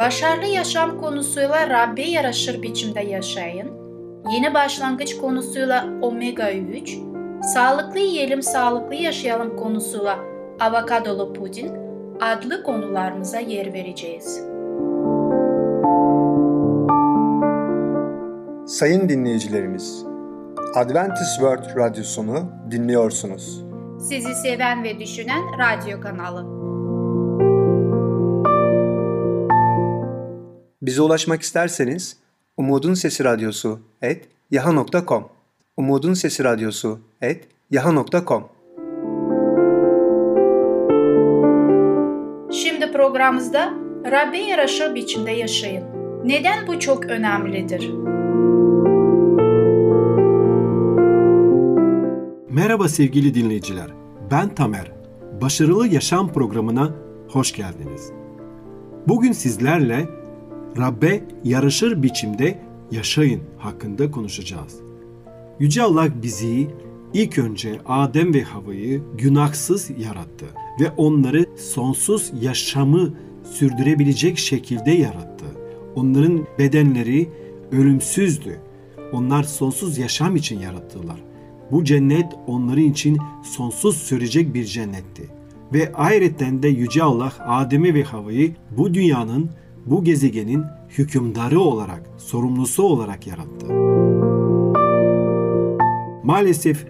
başarılı yaşam konusuyla Rabbe yaraşır biçimde yaşayın, yeni başlangıç konusuyla omega 3, sağlıklı yiyelim sağlıklı yaşayalım konusuyla avokadolu puding adlı konularımıza yer vereceğiz. Sayın dinleyicilerimiz, Adventist World Radyosunu dinliyorsunuz. Sizi seven ve düşünen radyo kanalı. Bize ulaşmak isterseniz Umutun Sesi Radyosu et yaha.com Umutun Sesi Radyosu et yaha.com Şimdi programımızda Rabbe yaraşır biçimde yaşayın. Neden bu çok önemlidir? Merhaba sevgili dinleyiciler. Ben Tamer. Başarılı Yaşam programına hoş geldiniz. Bugün sizlerle Rabbe yarışır biçimde yaşayın hakkında konuşacağız. Yüce Allah bizi ilk önce Adem ve Hava'yı günahsız yarattı ve onları sonsuz yaşamı sürdürebilecek şekilde yarattı. Onların bedenleri ölümsüzdü. Onlar sonsuz yaşam için yarattılar. Bu cennet onların için sonsuz sürecek bir cennetti. Ve ayrıca de Yüce Allah Adem'i ve Hava'yı bu dünyanın, bu gezegenin hükümdarı olarak, sorumlusu olarak yarattı. Maalesef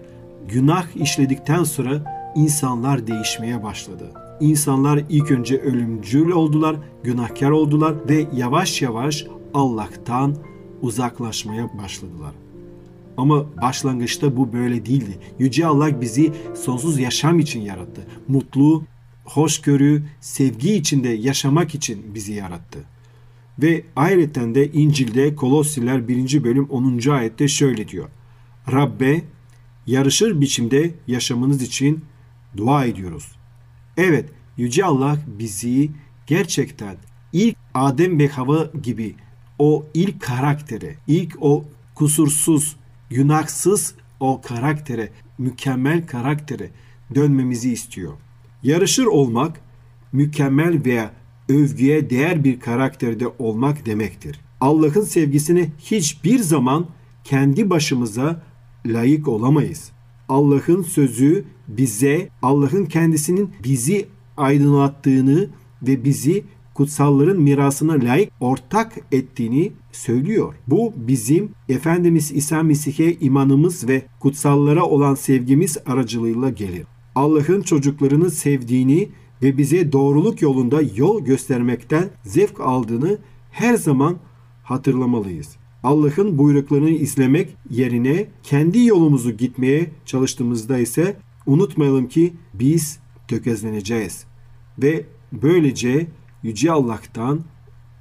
günah işledikten sonra insanlar değişmeye başladı. İnsanlar ilk önce ölümcül oldular, günahkar oldular ve yavaş yavaş Allah'tan uzaklaşmaya başladılar. Ama başlangıçta bu böyle değildi. Yüce Allah bizi sonsuz yaşam için yarattı. Mutlu, hoşgörü, sevgi içinde yaşamak için bizi yarattı. Ve ayrıca de İncil'de Kolossiler 1. bölüm 10. ayette şöyle diyor. Rabbe yarışır biçimde yaşamınız için dua ediyoruz. Evet, Yüce Allah bizi gerçekten ilk Adem ve Hava gibi o ilk karaktere, ilk o kusursuz, günahsız o karaktere, mükemmel karaktere dönmemizi istiyor. Yarışır olmak, mükemmel veya övgüye değer bir karakterde olmak demektir. Allah'ın sevgisine hiçbir zaman kendi başımıza layık olamayız. Allah'ın sözü bize Allah'ın kendisinin bizi aydınlattığını ve bizi kutsalların mirasına layık ortak ettiğini söylüyor. Bu bizim Efendimiz İsa Mesih'e imanımız ve kutsallara olan sevgimiz aracılığıyla gelir. Allah'ın çocuklarını sevdiğini ve bize doğruluk yolunda yol göstermekten zevk aldığını her zaman hatırlamalıyız. Allah'ın buyruklarını izlemek yerine kendi yolumuzu gitmeye çalıştığımızda ise unutmayalım ki biz tökezleneceğiz ve böylece Yüce Allah'tan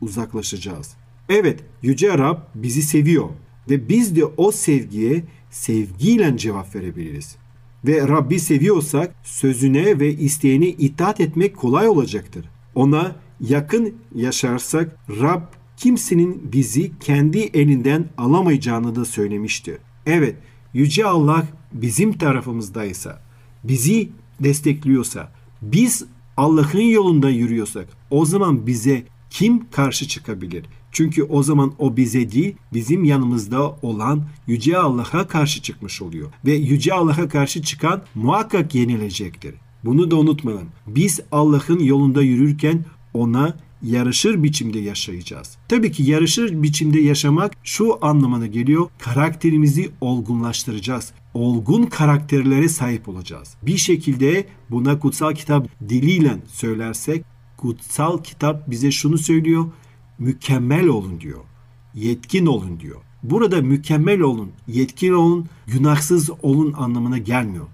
uzaklaşacağız. Evet, Yüce Rab bizi seviyor ve biz de o sevgiye sevgiyle cevap verebiliriz. Ve Rabbi seviyorsak sözüne ve isteğine itaat etmek kolay olacaktır. Ona yakın yaşarsak Rab kimsenin bizi kendi elinden alamayacağını da söylemiştir. Evet, Yüce Allah bizim tarafımızdaysa, bizi destekliyorsa, biz Allah'ın yolunda yürüyorsak o zaman bize kim karşı çıkabilir? Çünkü o zaman o bize değil, bizim yanımızda olan Yüce Allah'a karşı çıkmış oluyor. Ve Yüce Allah'a karşı çıkan muhakkak yenilecektir. Bunu da unutmayalım. Biz Allah'ın yolunda yürürken ona yarışır biçimde yaşayacağız. Tabii ki yarışır biçimde yaşamak şu anlamına geliyor. Karakterimizi olgunlaştıracağız. Olgun karakterlere sahip olacağız. Bir şekilde buna kutsal kitap diliyle söylersek kutsal kitap bize şunu söylüyor. Mükemmel olun diyor. Yetkin olun diyor. Burada mükemmel olun, yetkin olun, günahsız olun anlamına gelmiyor.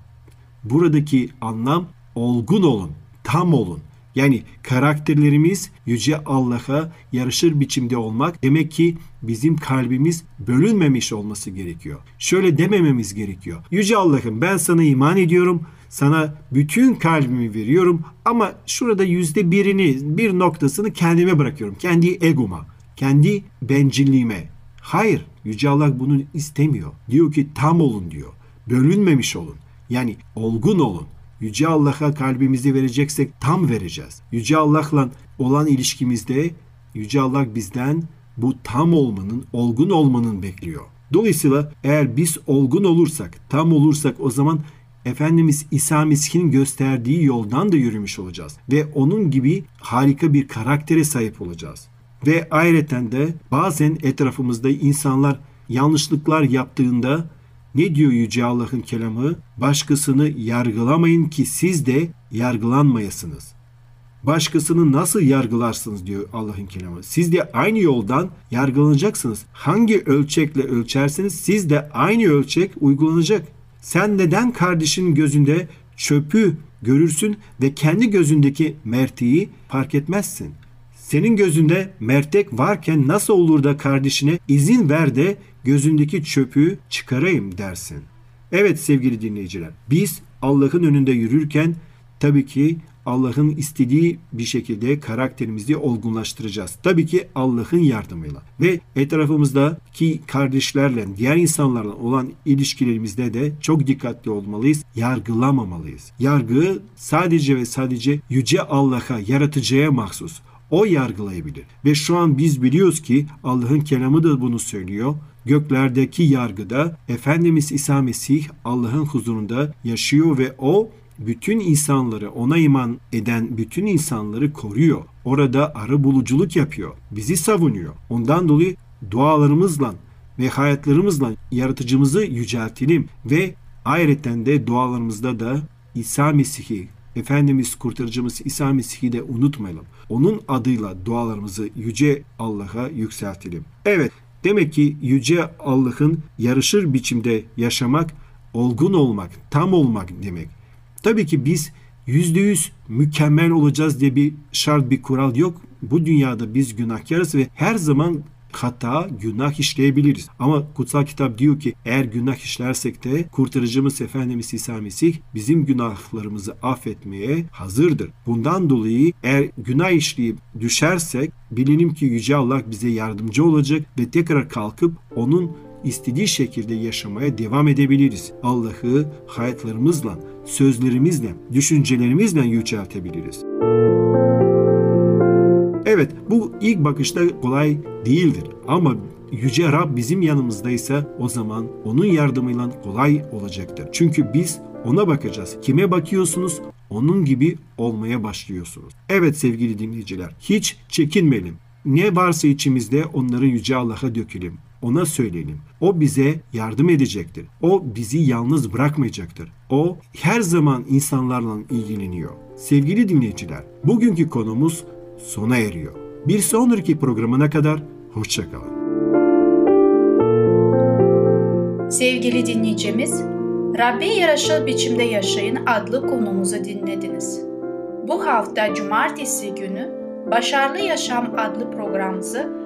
Buradaki anlam olgun olun, tam olun. Yani karakterlerimiz Yüce Allah'a yarışır biçimde olmak demek ki bizim kalbimiz bölünmemiş olması gerekiyor. Şöyle demememiz gerekiyor. Yüce Allah'ım ben sana iman ediyorum. Sana bütün kalbimi veriyorum ama şurada yüzde birini, bir noktasını kendime bırakıyorum. Kendi egoma, kendi bencilliğime. Hayır, Yüce Allah bunu istemiyor. Diyor ki tam olun diyor. Bölünmemiş olun. Yani olgun olun. Yüce Allah'a kalbimizi vereceksek tam vereceğiz. Yüce Allah'la olan ilişkimizde Yüce Allah bizden bu tam olmanın, olgun olmanın bekliyor. Dolayısıyla eğer biz olgun olursak, tam olursak o zaman Efendimiz İsa Mesih'in gösterdiği yoldan da yürümüş olacağız. Ve onun gibi harika bir karaktere sahip olacağız. Ve ayrıca de bazen etrafımızda insanlar yanlışlıklar yaptığında ne diyor Yüce Allah'ın kelamı? Başkasını yargılamayın ki siz de yargılanmayasınız. Başkasını nasıl yargılarsınız diyor Allah'ın kelamı. Siz de aynı yoldan yargılanacaksınız. Hangi ölçekle ölçerseniz siz de aynı ölçek uygulanacak. Sen neden kardeşinin gözünde çöpü görürsün ve kendi gözündeki merteği fark etmezsin? Senin gözünde mertek varken nasıl olur da kardeşine izin ver de gözündeki çöpü çıkarayım dersin. Evet sevgili dinleyiciler, biz Allah'ın önünde yürürken tabii ki Allah'ın istediği bir şekilde karakterimizi olgunlaştıracağız. Tabii ki Allah'ın yardımıyla. Ve etrafımızdaki kardeşlerle, diğer insanlarla olan ilişkilerimizde de çok dikkatli olmalıyız. Yargılamamalıyız. Yargı sadece ve sadece Yüce Allah'a, yaratıcıya mahsus. O yargılayabilir. Ve şu an biz biliyoruz ki Allah'ın kelamı da bunu söylüyor. Göklerdeki yargıda Efendimiz İsa Mesih Allah'ın huzurunda yaşıyor ve o bütün insanları ona iman eden bütün insanları koruyor. Orada arı buluculuk yapıyor. Bizi savunuyor. Ondan dolayı dualarımızla ve hayatlarımızla yaratıcımızı yüceltelim ve ayrıca de dualarımızda da İsa Mesih'i Efendimiz kurtarıcımız İsa Mesih'i de unutmayalım. Onun adıyla dualarımızı yüce Allah'a yükseltelim. Evet demek ki yüce Allah'ın yarışır biçimde yaşamak, olgun olmak, tam olmak demek. Tabii ki biz yüzde yüz mükemmel olacağız diye bir şart bir kural yok. Bu dünyada biz günahkarız ve her zaman hata, günah işleyebiliriz. Ama kutsal kitap diyor ki eğer günah işlersek de kurtarıcımız Efendimiz İsa Mesih bizim günahlarımızı affetmeye hazırdır. Bundan dolayı eğer günah işleyip düşersek bilelim ki Yüce Allah bize yardımcı olacak ve tekrar kalkıp onun istediği şekilde yaşamaya devam edebiliriz. Allah'ı hayatlarımızla, sözlerimizle, düşüncelerimizle yüceltebiliriz. Evet bu ilk bakışta kolay değildir ama Yüce Rab bizim yanımızdaysa o zaman onun yardımıyla kolay olacaktır. Çünkü biz ona bakacağız. Kime bakıyorsunuz? Onun gibi olmaya başlıyorsunuz. Evet sevgili dinleyiciler, hiç çekinmeyelim. Ne varsa içimizde onları Yüce Allah'a dökelim. Ona söyleyelim. O bize yardım edecektir. O bizi yalnız bırakmayacaktır. O her zaman insanlarla ilgileniyor. Sevgili dinleyiciler, bugünkü konumuz sona eriyor. Bir sonraki programına kadar hoşçakalın. Sevgili dinleyicimiz, Rabbe yaraşır biçimde yaşayın adlı konumuzu dinlediniz. Bu hafta cumartesi günü Başarılı Yaşam adlı programımızı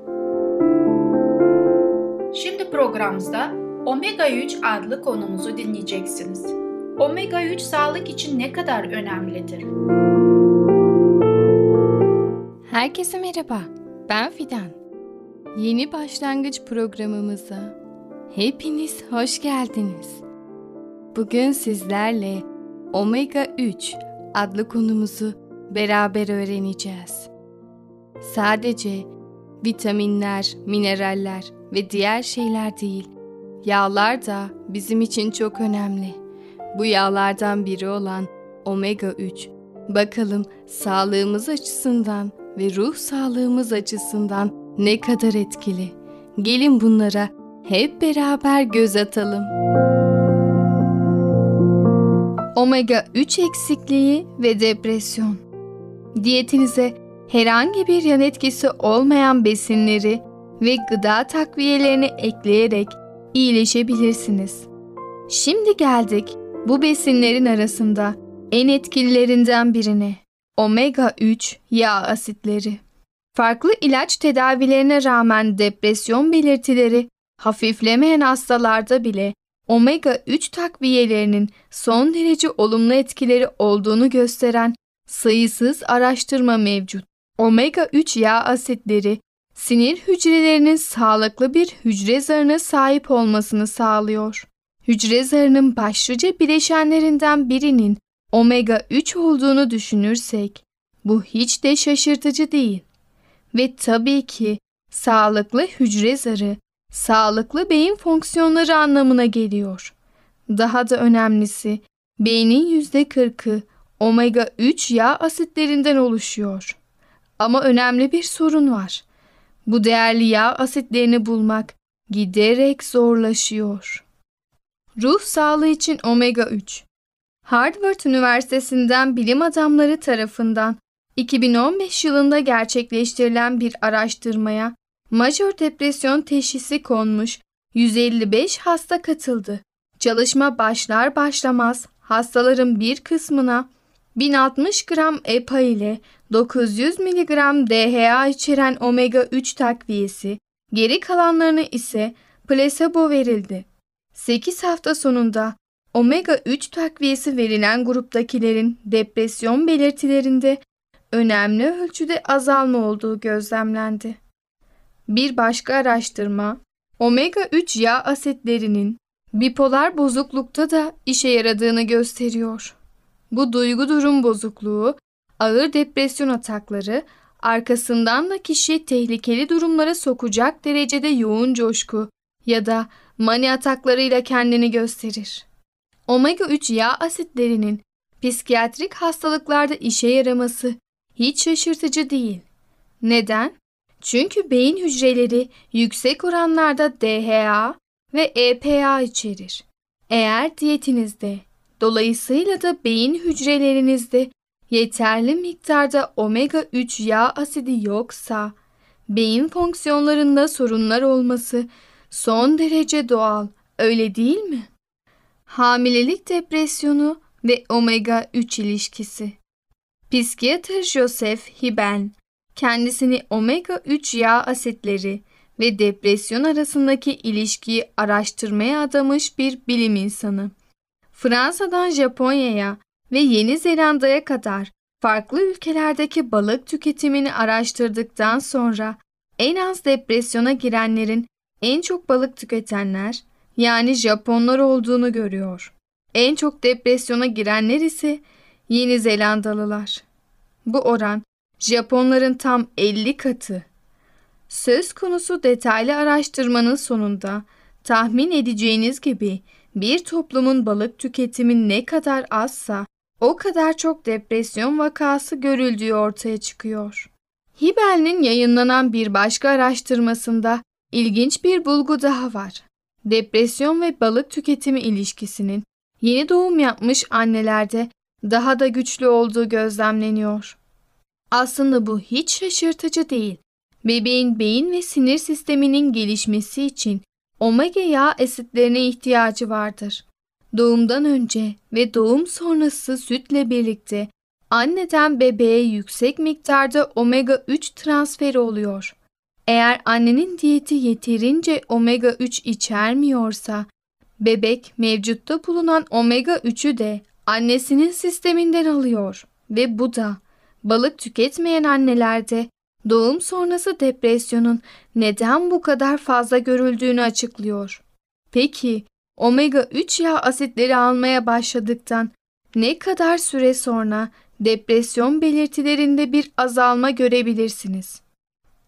Şimdi programımızda Omega 3 adlı konumuzu dinleyeceksiniz. Omega 3 sağlık için ne kadar önemlidir? Herkese merhaba. Ben Fidan. Yeni başlangıç programımıza hepiniz hoş geldiniz. Bugün sizlerle Omega 3 adlı konumuzu beraber öğreneceğiz. Sadece vitaminler, mineraller ve diğer şeyler değil, yağlar da bizim için çok önemli. Bu yağlardan biri olan omega 3 bakalım sağlığımız açısından ve ruh sağlığımız açısından ne kadar etkili. Gelin bunlara hep beraber göz atalım. Omega 3 eksikliği ve depresyon. Diyetinize herhangi bir yan etkisi olmayan besinleri ve gıda takviyelerini ekleyerek iyileşebilirsiniz. Şimdi geldik bu besinlerin arasında en etkililerinden birine. Omega 3 yağ asitleri. Farklı ilaç tedavilerine rağmen depresyon belirtileri hafiflemeyen hastalarda bile omega 3 takviyelerinin son derece olumlu etkileri olduğunu gösteren sayısız araştırma mevcut. Omega 3 yağ asitleri sinir hücrelerinin sağlıklı bir hücre zarına sahip olmasını sağlıyor. Hücre zarının başlıca bileşenlerinden birinin omega 3 olduğunu düşünürsek bu hiç de şaşırtıcı değil. Ve tabii ki sağlıklı hücre zarı sağlıklı beyin fonksiyonları anlamına geliyor. Daha da önemlisi beynin %40'ı omega 3 yağ asitlerinden oluşuyor. Ama önemli bir sorun var. Bu değerli yağ asitlerini bulmak giderek zorlaşıyor. Ruh sağlığı için omega 3 Harvard Üniversitesi'nden bilim adamları tarafından 2015 yılında gerçekleştirilen bir araştırmaya majör depresyon teşhisi konmuş 155 hasta katıldı. Çalışma başlar başlamaz hastaların bir kısmına 1060 gram EPA ile 900 mg DHA içeren omega 3 takviyesi, geri kalanlarına ise plasebo verildi. 8 hafta sonunda omega 3 takviyesi verilen gruptakilerin depresyon belirtilerinde önemli ölçüde azalma olduğu gözlemlendi. Bir başka araştırma, omega 3 yağ asitlerinin bipolar bozuklukta da işe yaradığını gösteriyor. Bu duygu durum bozukluğu, ağır depresyon atakları, arkasından da kişi tehlikeli durumlara sokacak derecede yoğun coşku ya da mani ataklarıyla kendini gösterir. Omega 3 yağ asitlerinin psikiyatrik hastalıklarda işe yaraması hiç şaşırtıcı değil. Neden? Çünkü beyin hücreleri yüksek oranlarda DHA ve EPA içerir. Eğer diyetinizde, dolayısıyla da beyin hücrelerinizde yeterli miktarda omega 3 yağ asidi yoksa, beyin fonksiyonlarında sorunlar olması son derece doğal, öyle değil mi? Hamilelik depresyonu ve omega 3 ilişkisi. Psikiyatr Joseph Hiben, kendisini omega 3 yağ asitleri ve depresyon arasındaki ilişkiyi araştırmaya adamış bir bilim insanı. Fransa'dan Japonya'ya ve Yeni Zelanda'ya kadar farklı ülkelerdeki balık tüketimini araştırdıktan sonra en az depresyona girenlerin en çok balık tüketenler yani Japonlar olduğunu görüyor. En çok depresyona girenler ise Yeni Zelandalılar. Bu oran Japonların tam 50 katı. Söz konusu detaylı araştırmanın sonunda tahmin edeceğiniz gibi bir toplumun balık tüketimi ne kadar azsa o kadar çok depresyon vakası görüldüğü ortaya çıkıyor. Hibel'in yayınlanan bir başka araştırmasında ilginç bir bulgu daha var. Depresyon ve balık tüketimi ilişkisinin yeni doğum yapmış annelerde daha da güçlü olduğu gözlemleniyor. Aslında bu hiç şaşırtıcı değil. Bebeğin beyin ve sinir sisteminin gelişmesi için omega yağ asitlerine ihtiyacı vardır. Doğumdan önce ve doğum sonrası sütle birlikte anneden bebeğe yüksek miktarda omega 3 transferi oluyor. Eğer annenin diyeti yeterince omega 3 içermiyorsa, bebek mevcutta bulunan omega 3'ü de annesinin sisteminden alıyor ve bu da balık tüketmeyen annelerde doğum sonrası depresyonun neden bu kadar fazla görüldüğünü açıklıyor. Peki omega 3 yağ asitleri almaya başladıktan ne kadar süre sonra depresyon belirtilerinde bir azalma görebilirsiniz?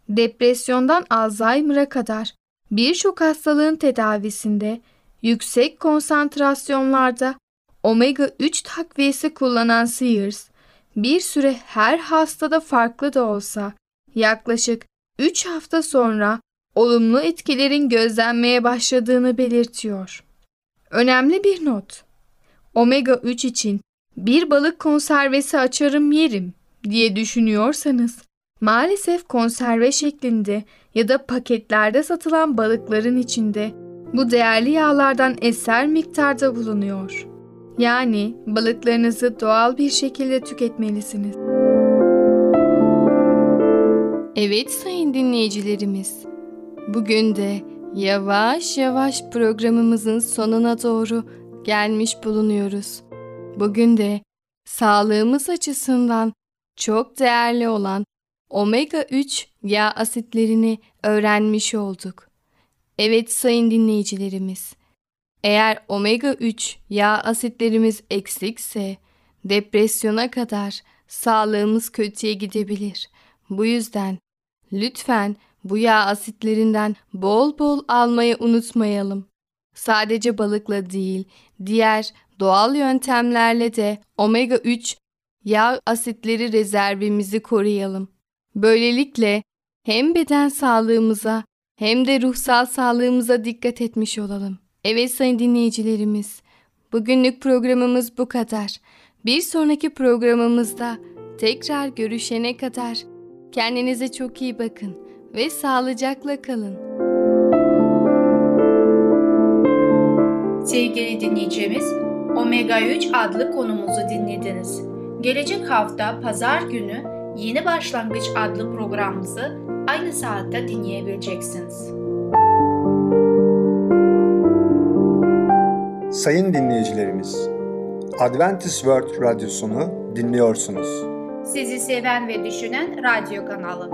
Depresyondan Alzheimer'a kadar birçok hastalığın tedavisinde yüksek konsantrasyonlarda omega 3 takviyesi kullanan Sears, bir süre her hastada farklı da olsa yaklaşık 3 hafta sonra olumlu etkilerin gözlenmeye başladığını belirtiyor. Önemli bir not. Omega 3 için bir balık konservesi açarım yerim diye düşünüyorsanız maalesef konserve şeklinde ya da paketlerde satılan balıkların içinde bu değerli yağlardan eser miktarda bulunuyor. Yani balıklarınızı doğal bir şekilde tüketmelisiniz. Evet sayın dinleyicilerimiz. Bugün de yavaş yavaş programımızın sonuna doğru gelmiş bulunuyoruz. Bugün de sağlığımız açısından çok değerli olan omega 3 yağ asitlerini öğrenmiş olduk. Evet sayın dinleyicilerimiz. Eğer omega 3 yağ asitlerimiz eksikse depresyona kadar sağlığımız kötüye gidebilir. Bu yüzden lütfen bu yağ asitlerinden bol bol almayı unutmayalım. Sadece balıkla değil, diğer doğal yöntemlerle de omega 3 yağ asitleri rezervimizi koruyalım. Böylelikle hem beden sağlığımıza hem de ruhsal sağlığımıza dikkat etmiş olalım. Evet sayın dinleyicilerimiz, bugünlük programımız bu kadar. Bir sonraki programımızda tekrar görüşene kadar kendinize çok iyi bakın ve sağlıcakla kalın. Sevgili dinleyicimiz, Omega 3 adlı konumuzu dinlediniz. Gelecek hafta pazar günü Yeni Başlangıç adlı programımızı aynı saatte dinleyebileceksiniz. Sayın dinleyicilerimiz, Adventist World Radyosunu dinliyorsunuz. Sizi seven ve düşünen radyo kanalı.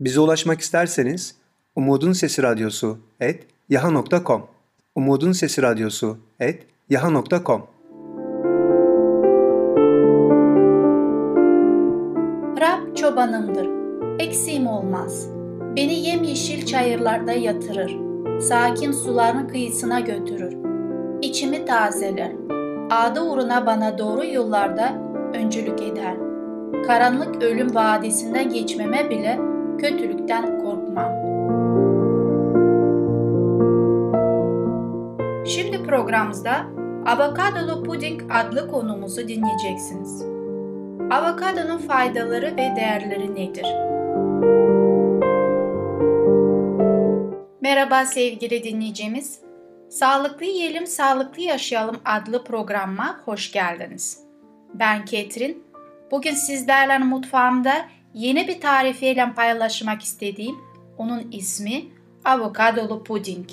Bize ulaşmak isterseniz Umutun Sesi Radyosu et yaha.com Umutun Sesi Radyosu et yaha.com Rab çobanımdır, eksiğim olmaz. Beni yemyeşil çayırlarda yatırır, sakin suların kıyısına götürür. İçimi tazeler, adı uğruna bana doğru yollarda öncülük eder. Karanlık ölüm vadisinden geçmeme bile kötülükten korkmam. Şimdi programımızda avokadolu puding adlı konumuzu dinleyeceksiniz. Avokadonun faydaları ve değerleri nedir? Merhaba sevgili dinleyicimiz. Sağlıklı Yiyelim, Sağlıklı Yaşayalım adlı programıma hoş geldiniz. Ben Ketrin. Bugün sizlerle mutfağımda yeni bir tarifiyle paylaşmak istediğim onun ismi avokadolu puding.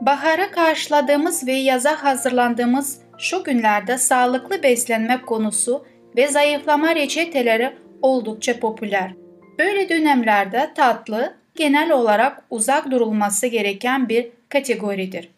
Bahara karşıladığımız ve yaza hazırlandığımız şu günlerde sağlıklı beslenme konusu ve zayıflama reçeteleri oldukça popüler. Böyle dönemlerde tatlı genel olarak uzak durulması gereken bir kategoridir.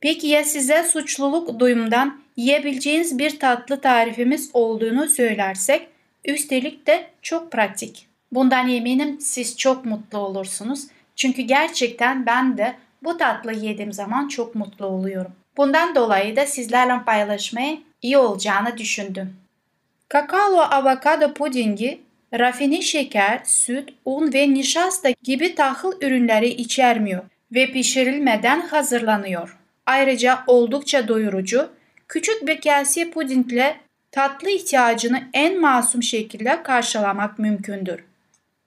Peki ya size suçluluk duyumdan yiyebileceğiniz bir tatlı tarifimiz olduğunu söylersek, üstelik de çok pratik. Bundan eminim siz çok mutlu olursunuz. Çünkü gerçekten ben de bu tatlı yediğim zaman çok mutlu oluyorum. Bundan dolayı da sizlerle paylaşmaya iyi olacağını düşündüm. Kakao avokado pudingi rafine şeker, süt, un ve nişasta gibi tahıl ürünleri içermiyor ve pişirilmeden hazırlanıyor. Ayrıca oldukça doyurucu, küçük bir kase pudingle tatlı ihtiyacını en masum şekilde karşılamak mümkündür.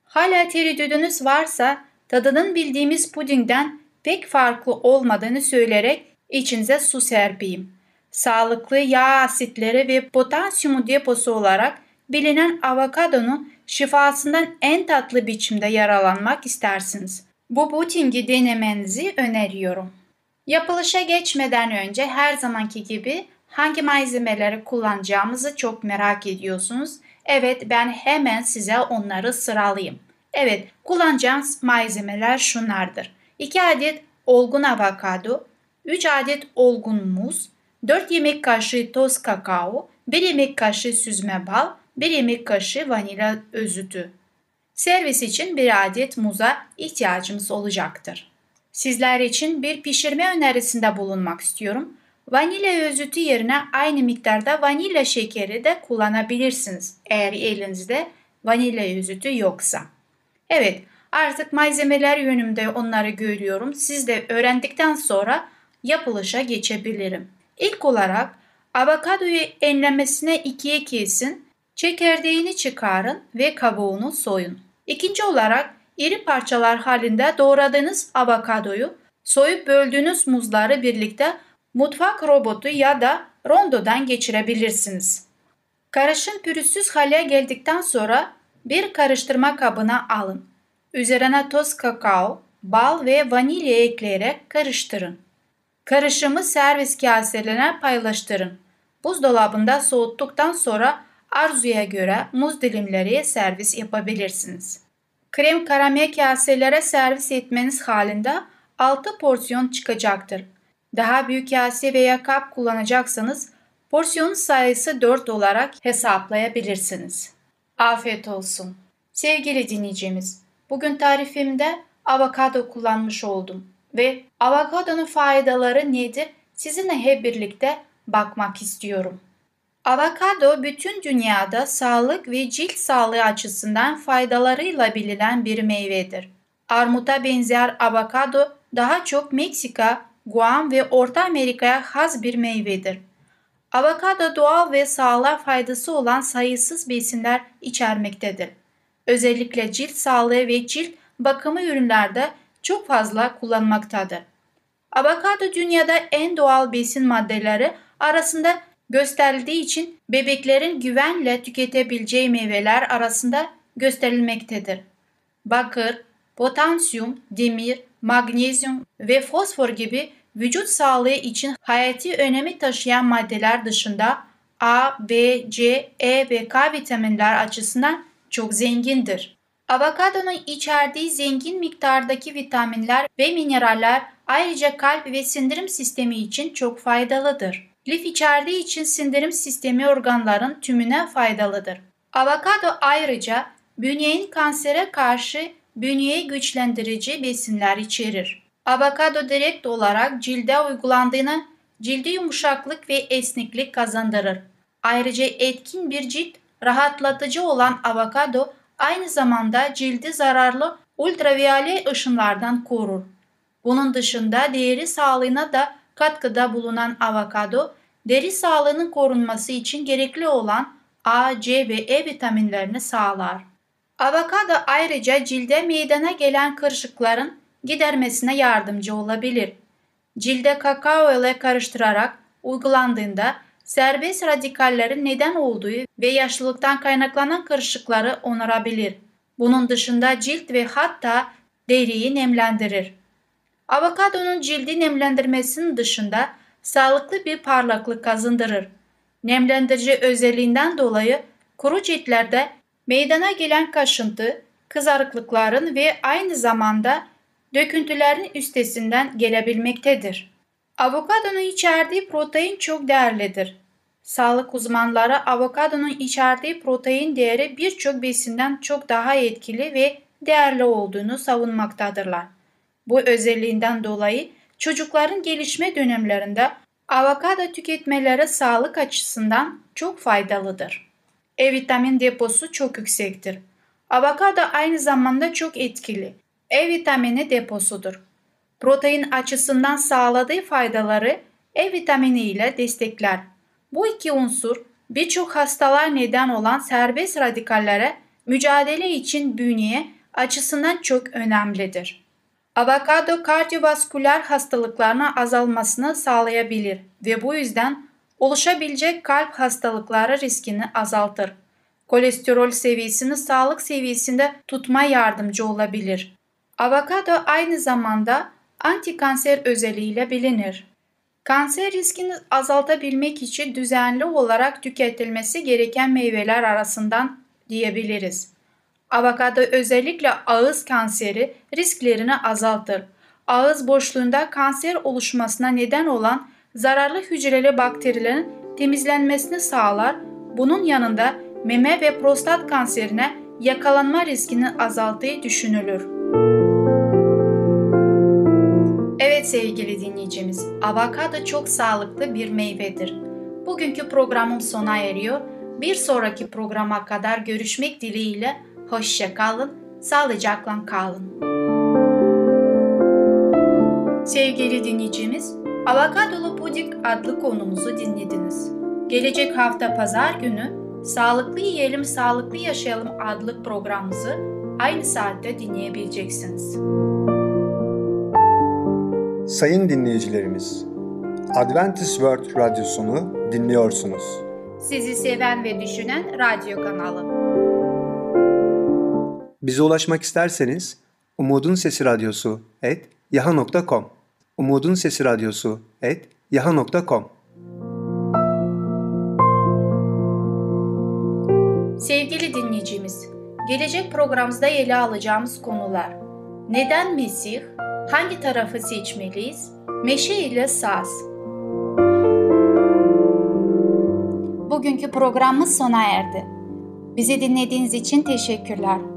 Hala tereddüdünüz varsa tadının bildiğimiz pudingden pek farklı olmadığını söyleyerek içinize su serpeyim. Sağlıklı yağ asitleri ve potasyumu deposu olarak bilinen avokadonun şifasından en tatlı biçimde yaralanmak istersiniz. Bu pudingi denemenizi öneriyorum. Yapılışa geçmeden önce her zamanki gibi hangi malzemeleri kullanacağımızı çok merak ediyorsunuz. Evet ben hemen size onları sıralayayım. Evet kullanacağımız malzemeler şunlardır. 2 adet olgun avokado, 3 adet olgun muz, 4 yemek kaşığı toz kakao, 1 yemek kaşığı süzme bal, 1 yemek kaşığı vanilya özütü. Servis için bir adet muza ihtiyacımız olacaktır. Sizler için bir pişirme önerisinde bulunmak istiyorum. Vanilya özütü yerine aynı miktarda vanilya şekeri de kullanabilirsiniz eğer elinizde vanilya özütü yoksa. Evet, artık malzemeler yönümde onları görüyorum. Siz de öğrendikten sonra yapılışa geçebilirim. İlk olarak avokadoyu enlemesine ikiye kesin, çekirdeğini çıkarın ve kabuğunu soyun. İkinci olarak iri parçalar halinde doğradığınız avokadoyu soyup böldüğünüz muzları birlikte mutfak robotu ya da rondodan geçirebilirsiniz. Karışım pürüzsüz hale geldikten sonra bir karıştırma kabına alın. Üzerine toz kakao, bal ve vanilya ekleyerek karıştırın. Karışımı servis kaselerine paylaştırın. Buzdolabında soğuttuktan sonra arzuya göre muz dilimleri servis yapabilirsiniz. Krem karamel kaselere servis etmeniz halinde 6 porsiyon çıkacaktır. Daha büyük kase veya kap kullanacaksanız porsiyon sayısı 4 olarak hesaplayabilirsiniz. Afiyet olsun. Sevgili dinleyicimiz, bugün tarifimde avokado kullanmış oldum ve avokadonun faydaları nedir sizinle hep birlikte bakmak istiyorum. Avokado bütün dünyada sağlık ve cilt sağlığı açısından faydalarıyla bilinen bir meyvedir. Armuta benzer avokado daha çok Meksika, Guam ve Orta Amerika'ya has bir meyvedir. Avokado doğal ve sağlığa faydası olan sayısız besinler içermektedir. Özellikle cilt sağlığı ve cilt bakımı ürünlerde çok fazla kullanmaktadır. Avokado dünyada en doğal besin maddeleri arasında gösterildiği için bebeklerin güvenle tüketebileceği meyveler arasında gösterilmektedir. Bakır, potasyum, demir, magnezyum ve fosfor gibi vücut sağlığı için hayati önemi taşıyan maddeler dışında A, B, C, E ve K vitaminler açısından çok zengindir. Avokadonun içerdiği zengin miktardaki vitaminler ve mineraller ayrıca kalp ve sindirim sistemi için çok faydalıdır. Lif içerdiği için sindirim sistemi organların tümüne faydalıdır. Avokado ayrıca bünyenin kansere karşı bünyeyi güçlendirici besinler içerir. Avokado direkt olarak cilde uygulandığını cildi yumuşaklık ve esneklik kazandırır. Ayrıca etkin bir cilt rahatlatıcı olan avokado aynı zamanda cildi zararlı ultraviyole ışınlardan korur. Bunun dışında deri sağlığına da katkıda bulunan avokado, deri sağlığının korunması için gerekli olan A, C ve E vitaminlerini sağlar. Avokado ayrıca cilde meydana gelen kırışıkların gidermesine yardımcı olabilir. Cilde kakao ile karıştırarak uygulandığında serbest radikallerin neden olduğu ve yaşlılıktan kaynaklanan kırışıkları onarabilir. Bunun dışında cilt ve hatta deriyi nemlendirir. Avokadonun cildi nemlendirmesinin dışında sağlıklı bir parlaklık kazandırır. Nemlendirici özelliğinden dolayı kuru ciltlerde meydana gelen kaşıntı, kızarıklıkların ve aynı zamanda döküntülerin üstesinden gelebilmektedir. Avokadonun içerdiği protein çok değerlidir. Sağlık uzmanları avokadonun içerdiği protein değeri birçok besinden çok daha etkili ve değerli olduğunu savunmaktadırlar. Bu özelliğinden dolayı çocukların gelişme dönemlerinde avokado tüketmeleri sağlık açısından çok faydalıdır. E vitamin deposu çok yüksektir. Avokado aynı zamanda çok etkili. E vitamini deposudur. Protein açısından sağladığı faydaları E vitamini ile destekler. Bu iki unsur birçok hastalar neden olan serbest radikallere mücadele için bünyeye açısından çok önemlidir. Avokado kardiyovasküler hastalıklarına azalmasını sağlayabilir ve bu yüzden oluşabilecek kalp hastalıkları riskini azaltır. Kolesterol seviyesini sağlık seviyesinde tutma yardımcı olabilir. Avokado aynı zamanda antikanser özelliğiyle bilinir. Kanser riskini azaltabilmek için düzenli olarak tüketilmesi gereken meyveler arasından diyebiliriz. Avokado özellikle ağız kanseri risklerini azaltır. Ağız boşluğunda kanser oluşmasına neden olan zararlı hücreli bakterilerin temizlenmesini sağlar. Bunun yanında meme ve prostat kanserine yakalanma riskini azalttığı düşünülür. Evet sevgili dinleyicimiz, avokado çok sağlıklı bir meyvedir. Bugünkü programım sona eriyor. Bir sonraki programa kadar görüşmek dileğiyle hoşça kalın, sağlıcakla kalın. Sevgili dinleyicimiz, Avokadolu Puding adlı konumuzu dinlediniz. Gelecek hafta pazar günü Sağlıklı Yiyelim Sağlıklı Yaşayalım adlı programımızı aynı saatte dinleyebileceksiniz. Sayın dinleyicilerimiz, Adventist World Radyosunu dinliyorsunuz. Sizi seven ve düşünen radyo kanalı. Bize ulaşmak isterseniz Umutun Sesi Radyosu et yaha.com Umutun Sesi Radyosu et yaha.com Sevgili dinleyicimiz, gelecek programımızda ele alacağımız konular Neden Mesih? Hangi tarafı seçmeliyiz? Meşe ile saz. Bugünkü programımız sona erdi. Bizi dinlediğiniz için teşekkürler.